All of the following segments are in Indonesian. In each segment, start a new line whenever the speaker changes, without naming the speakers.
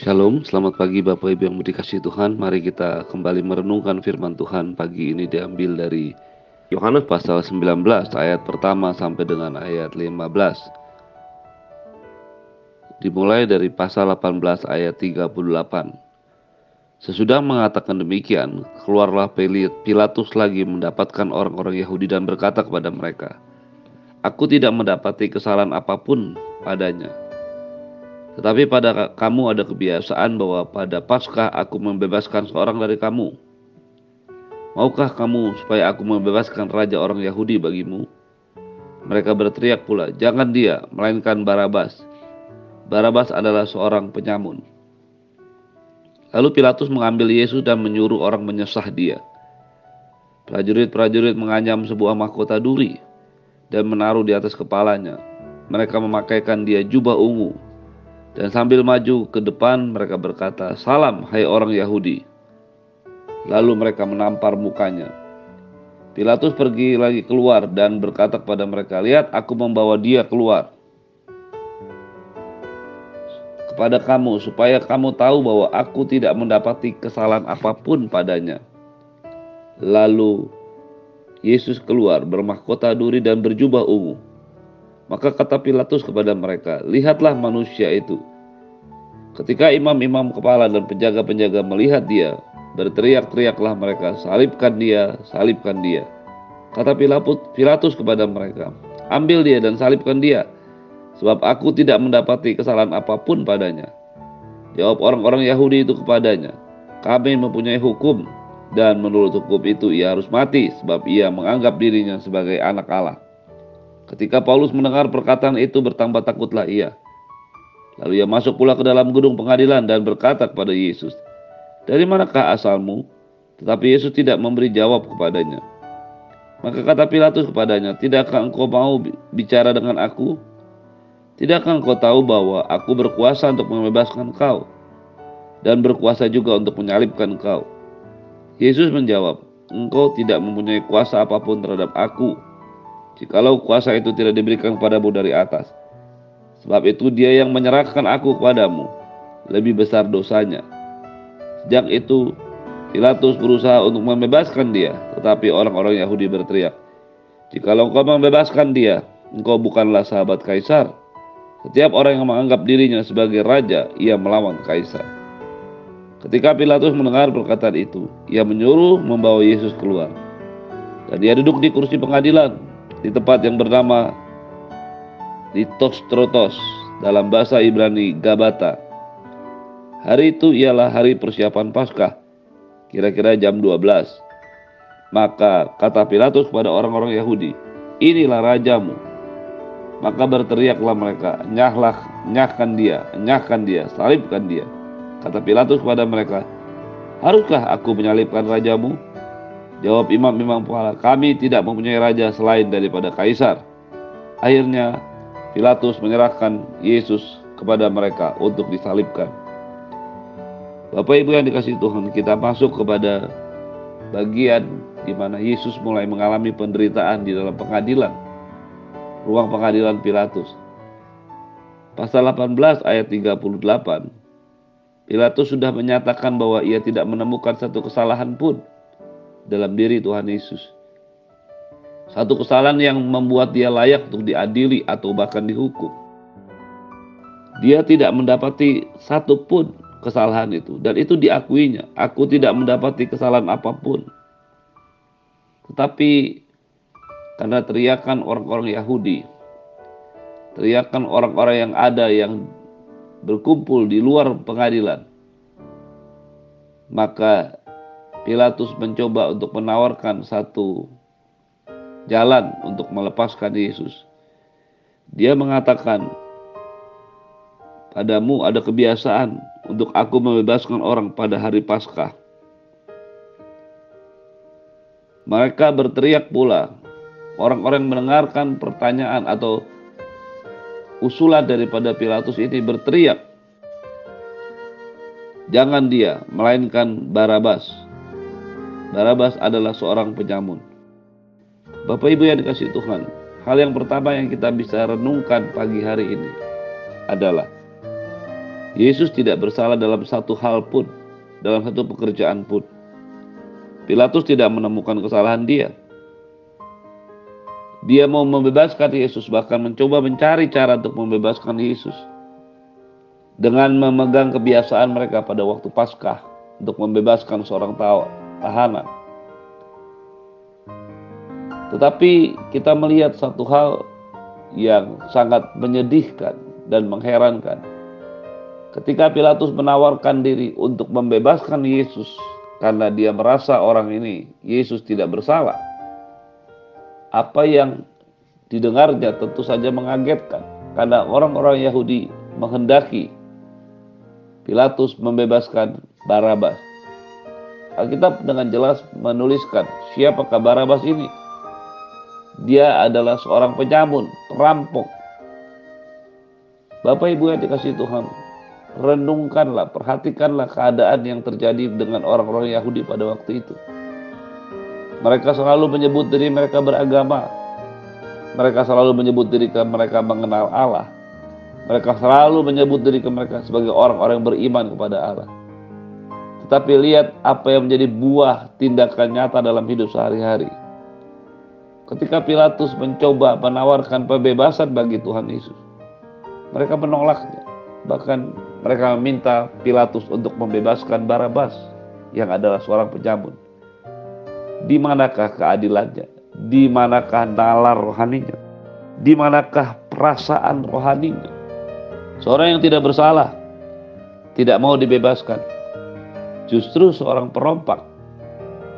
Shalom, selamat pagi Bapak Ibu yang dikasih Tuhan. Mari kita kembali merenungkan firman Tuhan pagi ini diambil dari Yohanes pasal 19 ayat pertama sampai dengan ayat 15. Dimulai dari pasal 18 ayat 38. Sesudah mengatakan demikian, keluarlah Pilatus lagi mendapatkan orang-orang Yahudi dan berkata kepada mereka, Aku tidak mendapati kesalahan apa pun padanya tetapi pada kamu ada kebiasaan bahwa pada Paskah aku membebaskan seorang dari kamu. Maukah kamu supaya aku membebaskan raja orang Yahudi bagimu? Mereka berteriak pula, jangan dia, melainkan Barabas. Barabas adalah seorang penyamun. Lalu Pilatus mengambil Yesus dan menyuruh orang menyesah dia. Prajurit-prajurit menganyam sebuah mahkota duri dan menaruh di atas kepalanya. Mereka memakaikan dia jubah ungu dan sambil maju ke depan mereka berkata, Salam hai orang Yahudi. Lalu mereka menampar mukanya. Pilatus pergi lagi keluar dan berkata kepada mereka, Lihat aku membawa dia keluar kepada kamu supaya kamu tahu bahwa aku tidak mendapati kesalahan apa pun padanya. Lalu Yesus keluar bermahkota duri dan berjubah ungu. Maka kata Pilatus kepada mereka, "Lihatlah manusia itu." Ketika imam-imam kepala dan penjaga-penjaga melihat dia, berteriak-teriaklah mereka, "Salibkan dia, salibkan dia." Kata Pilatus kepada mereka, "Ambil dia dan salibkan dia, sebab aku tidak mendapati kesalahan apa pun padanya." Jawab orang-orang Yahudi itu kepadanya, "Kami mempunyai hukum, dan menurut hukum itu ia harus mati, sebab ia menganggap dirinya sebagai anak Allah." Ketika Paulus mendengar perkataan itu bertambah takutlah ia. Lalu ia masuk pula ke dalam gedung pengadilan dan berkata kepada Yesus, Dari manakah asalmu? Tetapi Yesus tidak memberi jawab kepadanya. Maka kata Pilatus kepadanya, Tidakkah engkau mau bicara dengan aku? Tidakkah engkau tahu bahwa aku berkuasa untuk membebaskan kau? Dan berkuasa juga untuk menyalibkan kau. Yesus menjawab, Engkau tidak mempunyai kuasa apa pun terhadap aku, jikalau kuasa itu tidak diberikan kepadamu dari atas. Sebab itu dia yang menyerahkan aku kepadamu, lebih besar dosanya. Sejak itu, Pilatus berusaha untuk membebaskan dia, tetapi orang-orang Yahudi berteriak, Jikalau engkau membebaskan dia, engkau bukanlah sahabat Kaisar. Setiap orang yang menganggap dirinya sebagai raja, ia melawan Kaisar. Ketika Pilatus mendengar perkataan itu, ia menyuruh membawa Yesus keluar. Dan dia duduk di kursi pengadilan di tempat yang bernama Litostrotos dalam bahasa Ibrani Gabata. Hari itu ialah hari persiapan Paskah, kira-kira jam 12. Maka kata Pilatus kepada orang-orang Yahudi, inilah rajamu. Maka berteriaklah mereka, nyahlah, nyahkan dia, nyahkan dia, salibkan dia. Kata Pilatus kepada mereka, haruskah aku menyalibkan rajamu? Jawab imam-imam kepala, kami tidak mempunyai raja selain daripada kaisar. Akhirnya Pilatus menyerahkan Yesus kepada mereka untuk disalibkan. Bapak Ibu yang dikasih Tuhan, kita masuk kepada bagian di mana Yesus mulai mengalami penderitaan di dalam pengadilan. Ruang pengadilan Pilatus. Pasal 18 ayat 38. Pilatus sudah menyatakan bahwa ia tidak menemukan satu kesalahan pun dalam diri Tuhan Yesus. Satu kesalahan yang membuat dia layak untuk diadili atau bahkan dihukum. Dia tidak mendapati satu pun kesalahan itu dan itu diakuinya. Aku tidak mendapati kesalahan apa pun. Tetapi karena teriakan orang-orang Yahudi, teriakan orang-orang yang ada yang berkumpul di luar pengadilan, maka Pilatus mencoba untuk menawarkan satu jalan untuk melepaskan Yesus. Dia mengatakan, "Padamu ada kebiasaan untuk aku membebaskan orang pada hari Paskah." Mereka berteriak pula. Orang-orang mendengarkan pertanyaan atau usulan daripada Pilatus ini berteriak, "Jangan dia, melainkan Barabas." Barabas adalah seorang penyamun. Bapak Ibu yang dikasih Tuhan, hal yang pertama yang kita bisa renungkan pagi hari ini adalah Yesus tidak bersalah dalam satu hal pun, dalam satu pekerjaan pun. Pilatus tidak menemukan kesalahan dia. Dia mau membebaskan Yesus, bahkan mencoba mencari cara untuk membebaskan Yesus. Dengan memegang kebiasaan mereka pada waktu Paskah untuk membebaskan seorang tahanan. Tetapi kita melihat satu hal yang sangat menyedihkan dan mengherankan. Ketika Pilatus menawarkan diri untuk membebaskan Yesus karena dia merasa orang ini Yesus tidak bersalah. Apa yang didengarnya tentu saja mengagetkan karena orang-orang Yahudi menghendaki Pilatus membebaskan Barabas. Alkitab dengan jelas menuliskan siapakah Barabas ini. Dia adalah seorang penyamun, perampok. Bapak Ibu yang dikasih Tuhan, renungkanlah, perhatikanlah keadaan yang terjadi dengan orang-orang Yahudi pada waktu itu. Mereka selalu menyebut diri mereka beragama. Mereka selalu menyebut diri mereka mengenal Allah. Mereka selalu menyebut diri mereka sebagai orang-orang yang beriman kepada Allah. Tetapi lihat apa yang menjadi buah tindakan nyata dalam hidup sehari-hari. Ketika Pilatus mencoba menawarkan pembebasan bagi Tuhan Yesus, mereka menolaknya. Bahkan mereka meminta Pilatus untuk membebaskan Barabas yang adalah seorang penjamun. Di manakah keadilannya? Di manakah nalar rohaninya? Di manakah perasaan rohaninya? Seorang yang tidak bersalah tidak mau dibebaskan. Justru seorang perompak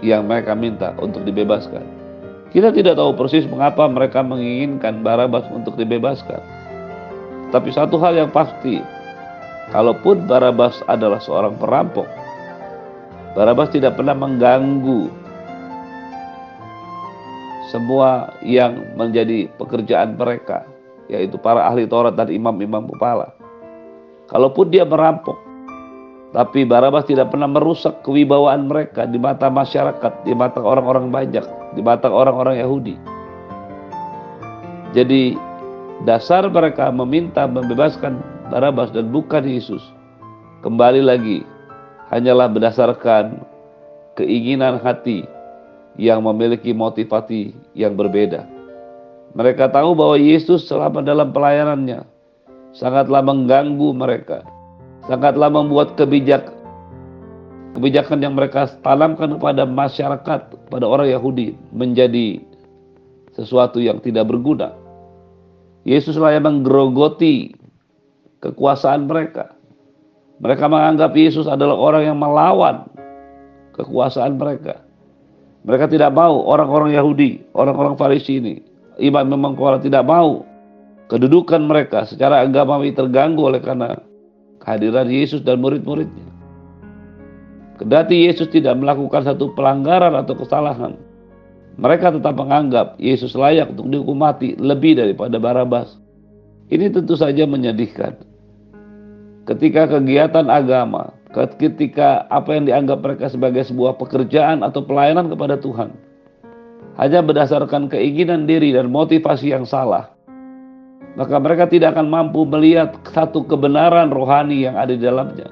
yang mereka minta untuk dibebaskan. Kita tidak tahu persis mengapa mereka menginginkan Barabas untuk dibebaskan. Tapi satu hal yang pasti, kalaupun Barabas adalah seorang perampok, Barabas tidak pernah mengganggu semua yang menjadi pekerjaan mereka, yaitu para ahli Taurat dan imam-imam kepala. Kalaupun dia merampok, tapi Barabas tidak pernah merusak kewibawaan mereka di mata masyarakat, di mata orang-orang banyak, di mata orang-orang Yahudi. Jadi dasar mereka meminta membebaskan Barabas dan bukan Yesus. Kembali lagi, hanyalah berdasarkan keinginan hati yang memiliki motivasi yang berbeda. Mereka tahu bahwa Yesus selama dalam pelayanannya sangatlah mengganggu mereka, sangatlah membuat kebijak kebijakan yang mereka tanamkan kepada masyarakat, kepada orang Yahudi menjadi sesuatu yang tidak berguna. Yesuslah yang menggerogoti kekuasaan mereka. Mereka menganggap Yesus adalah orang yang melawan kekuasaan mereka. Mereka tidak mau orang-orang Yahudi, orang-orang Farisi ini, imam memang tidak mau kedudukan mereka secara agamawi terganggu oleh karena kehadiran Yesus dan murid-muridnya. Kedati Yesus tidak melakukan satu pelanggaran atau kesalahan, mereka tetap menganggap Yesus layak untuk dihukum mati lebih daripada Barabas. Ini tentu saja menyedihkan. Ketika kegiatan agama, ketika apa yang dianggap mereka sebagai sebuah pekerjaan atau pelayanan kepada Tuhan, hanya berdasarkan keinginan diri dan motivasi yang salah, maka mereka tidak akan mampu melihat satu kebenaran rohani yang ada di dalamnya,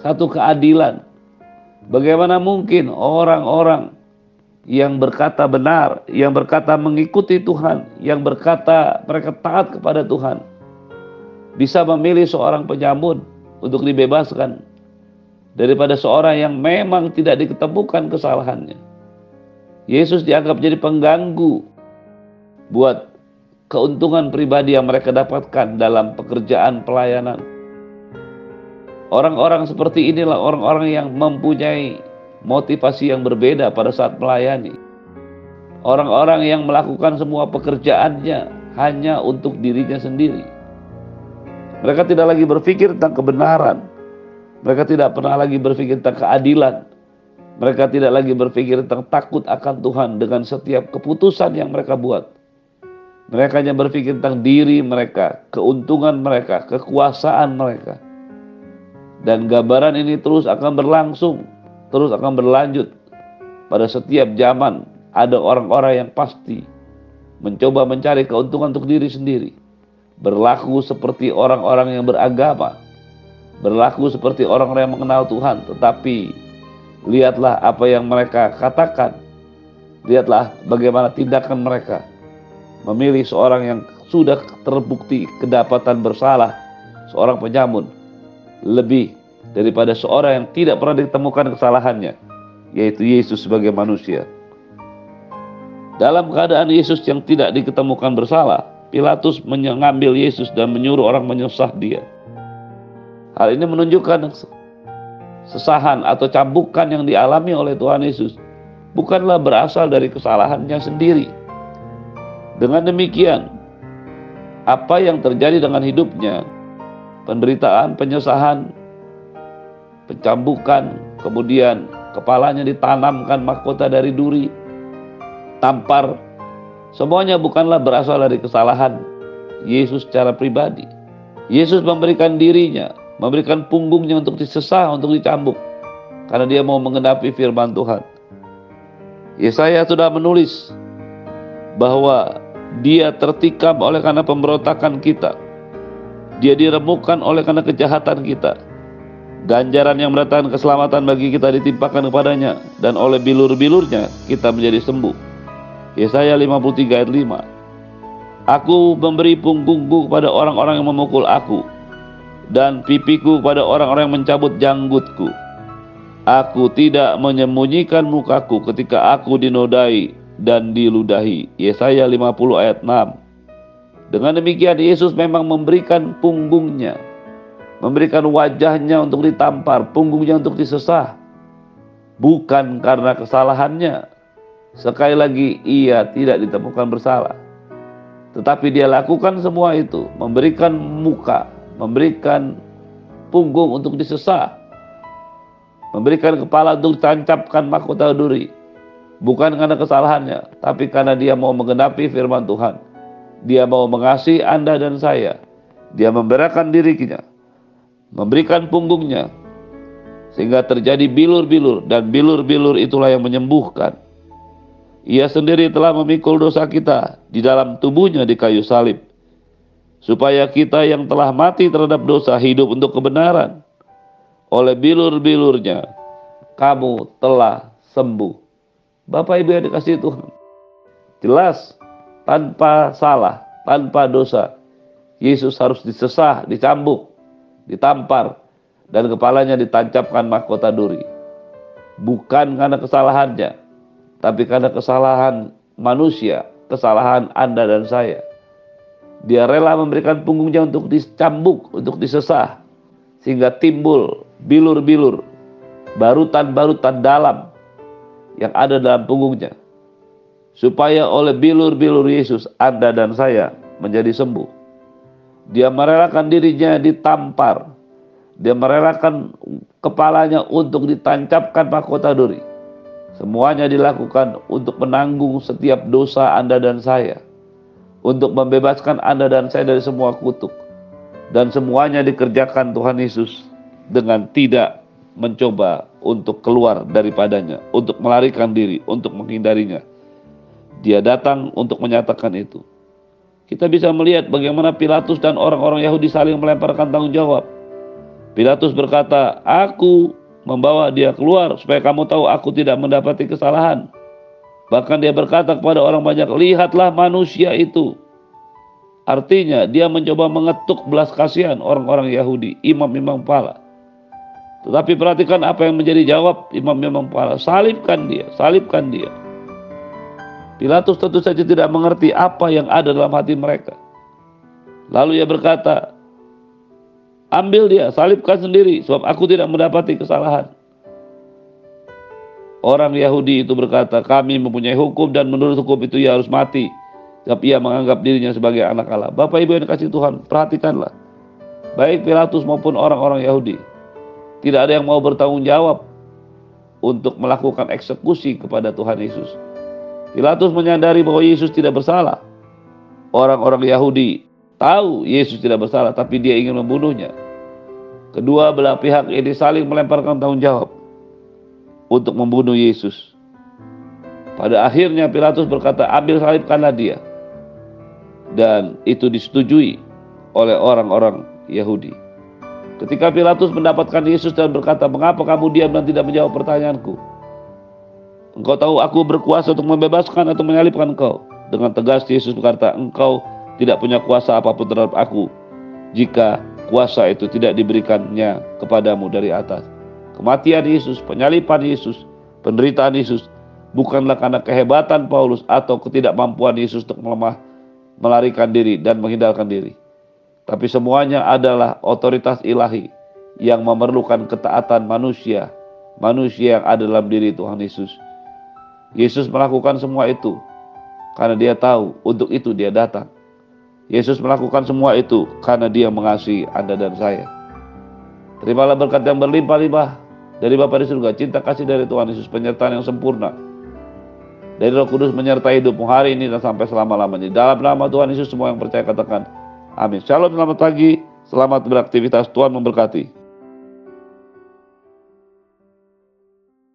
satu keadilan. Bagaimana mungkin orang-orang yang berkata benar, yang berkata mengikuti Tuhan, yang berkata mereka taat kepada Tuhan, bisa memilih seorang penyamun untuk dibebaskan daripada seorang yang memang tidak diketemukan kesalahannya. Yesus dianggap jadi pengganggu buat keuntungan pribadi yang mereka dapatkan dalam pekerjaan pelayanan. Orang-orang seperti inilah orang-orang yang mempunyai motivasi yang berbeda pada saat melayani. Orang-orang yang melakukan semua pekerjaannya hanya untuk dirinya sendiri. Mereka tidak lagi berpikir tentang kebenaran. Mereka tidak pernah lagi berpikir tentang keadilan. Mereka tidak lagi berpikir tentang takut akan Tuhan dengan setiap keputusan yang mereka buat. Mereka hanya berpikir tentang diri mereka, keuntungan mereka, kekuasaan mereka. Dan gambaran ini terus akan berlangsung terus akan berlanjut. Pada setiap zaman ada orang-orang yang pasti mencoba mencari keuntungan untuk diri sendiri. Berlaku seperti orang-orang yang beragama. Berlaku seperti orang-orang yang mengenal Tuhan, tetapi lihatlah apa yang mereka katakan. Lihatlah bagaimana tindakan mereka memilih seorang yang sudah terbukti kedapatan bersalah, seorang penyamun, lebih daripada seorang yang tidak pernah ditemukan kesalahannya, yaitu Yesus sebagai manusia. Dalam keadaan Yesus yang tidak diketemukan bersalah, Pilatus mengambil Yesus dan menyuruh orang menyusah dia. Hal ini menunjukkan sesahan atau cambukan yang dialami oleh Tuhan Yesus bukanlah berasal dari kesalahannya sendiri. Dengan demikian, apa yang terjadi dengan hidupnya, penderitaan, penyesahan, pencambukan, kemudian kepalanya ditanamkan mahkota dari duri, tampar, semuanya bukanlah berasal dari kesalahan Yesus secara pribadi. Yesus memberikan dirinya, memberikan punggungnya untuk disesah, untuk dicambuk, karena dia mau mengenapi firman Tuhan. Yesaya sudah menulis bahwa dia tertikam oleh karena pemberontakan kita. Dia diremukkan oleh karena kejahatan kita. Ganjaran yang mendatangkan keselamatan bagi kita ditimpakan kepadanya dan oleh bilur-bilurnya kita menjadi sembuh. Yesaya 53 ayat 5. Aku memberi punggungku kepada orang-orang yang memukul aku dan pipiku kepada orang-orang yang mencabut janggutku. Aku tidak menyembunyikan mukaku ketika aku dinodai dan diludahi. Yesaya 50 ayat 6. Dengan demikian Yesus memang memberikan punggungnya memberikan wajahnya untuk ditampar, punggungnya untuk disesah. Bukan karena kesalahannya. Sekali lagi ia tidak ditemukan bersalah. Tetapi dia lakukan semua itu, memberikan muka, memberikan punggung untuk disesah. Memberikan kepala untuk ditancapkan mahkota duri. Bukan karena kesalahannya, tapi karena dia mau menggenapi firman Tuhan. Dia mau mengasihi Anda dan saya. Dia memberikan dirinya memberikan punggungnya sehingga terjadi bilur-bilur dan bilur-bilur itulah yang menyembuhkan. Ia sendiri telah memikul dosa kita di dalam tubuhnya di kayu salib supaya kita yang telah mati terhadap dosa hidup untuk kebenaran. Oleh bilur-bilurnya kamu telah sembuh. Bapak Ibu yang dikasih Tuhan. Jelas tanpa salah, tanpa dosa. Yesus harus disesah, dicambuk, ditampar, dan kepalanya ditancapkan mahkota duri. Bukan karena kesalahannya, tapi karena kesalahan manusia, kesalahan Anda dan saya. Dia rela memberikan punggungnya untuk dicambuk, untuk disesah, sehingga timbul bilur-bilur, barutan-barutan dalam yang ada dalam punggungnya. Supaya oleh bilur-bilur Yesus, Anda dan saya menjadi sembuh. Dia merelakan dirinya ditampar. Dia merelakan kepalanya untuk ditancapkan mahkota duri. Semuanya dilakukan untuk menanggung setiap dosa Anda dan saya. Untuk membebaskan Anda dan saya dari semua kutuk. Dan semuanya dikerjakan Tuhan Yesus dengan tidak mencoba untuk keluar daripadanya, untuk melarikan diri, untuk menghindarinya. Dia datang untuk menyatakan itu kita bisa melihat bagaimana Pilatus dan orang-orang Yahudi saling melemparkan tanggung jawab. Pilatus berkata, "Aku membawa dia keluar supaya kamu tahu aku tidak mendapati kesalahan." Bahkan dia berkata kepada orang banyak, "Lihatlah manusia itu." Artinya dia mencoba mengetuk belas kasihan orang-orang Yahudi, imam-imam kepala. Tetapi perhatikan apa yang menjadi jawab imam-imam kepala. Salibkan dia, salibkan dia. Pilatus tentu saja tidak mengerti apa yang ada dalam hati mereka. Lalu ia berkata, Ambil dia, salibkan sendiri, sebab aku tidak mendapati kesalahan. Orang Yahudi itu berkata, kami mempunyai hukum dan menurut hukum itu ia harus mati. Tapi ia menganggap dirinya sebagai anak Allah. Bapak Ibu yang dikasih Tuhan, perhatikanlah. Baik Pilatus maupun orang-orang Yahudi. Tidak ada yang mau bertanggung jawab untuk melakukan eksekusi kepada Tuhan Yesus. Pilatus menyadari bahwa Yesus tidak bersalah. Orang-orang Yahudi tahu Yesus tidak bersalah, tapi dia ingin membunuhnya. Kedua belah pihak ini saling melemparkan tanggung jawab untuk membunuh Yesus. Pada akhirnya Pilatus berkata, ambil salibkanlah dia. Dan itu disetujui oleh orang-orang Yahudi. Ketika Pilatus mendapatkan Yesus dan berkata, "Mengapa kamu diam dan tidak menjawab pertanyaanku? Engkau tahu aku berkuasa untuk membebaskan atau menyalibkan engkau." Dengan tegas Yesus berkata, "Engkau tidak punya kuasa apa pun terhadap aku jika kuasa itu tidak diberikannya kepadamu dari atas." Kematian Yesus, penyalipan Yesus, penderitaan Yesus bukanlah karena kehebatan Paulus atau ketidakmampuan Yesus untuk melemah, melarikan diri dan menghindarkan diri. Tapi semuanya adalah otoritas ilahi yang memerlukan ketaatan manusia, manusia yang ada dalam diri Tuhan Yesus. Yesus melakukan semua itu karena dia tahu untuk itu dia datang. Yesus melakukan semua itu karena dia mengasihi Anda dan saya. Terimalah berkat yang berlimpah-limpah dari Bapa di surga, cinta kasih dari Tuhan Yesus, penyertaan yang sempurna, dari Roh Kudus menyertai hidupmu hari ini dan sampai selama-lamanya. Dalam nama Tuhan Yesus semua yang percaya katakan amin. Shalom, selamat pagi, selamat beraktivitas, Tuhan memberkati.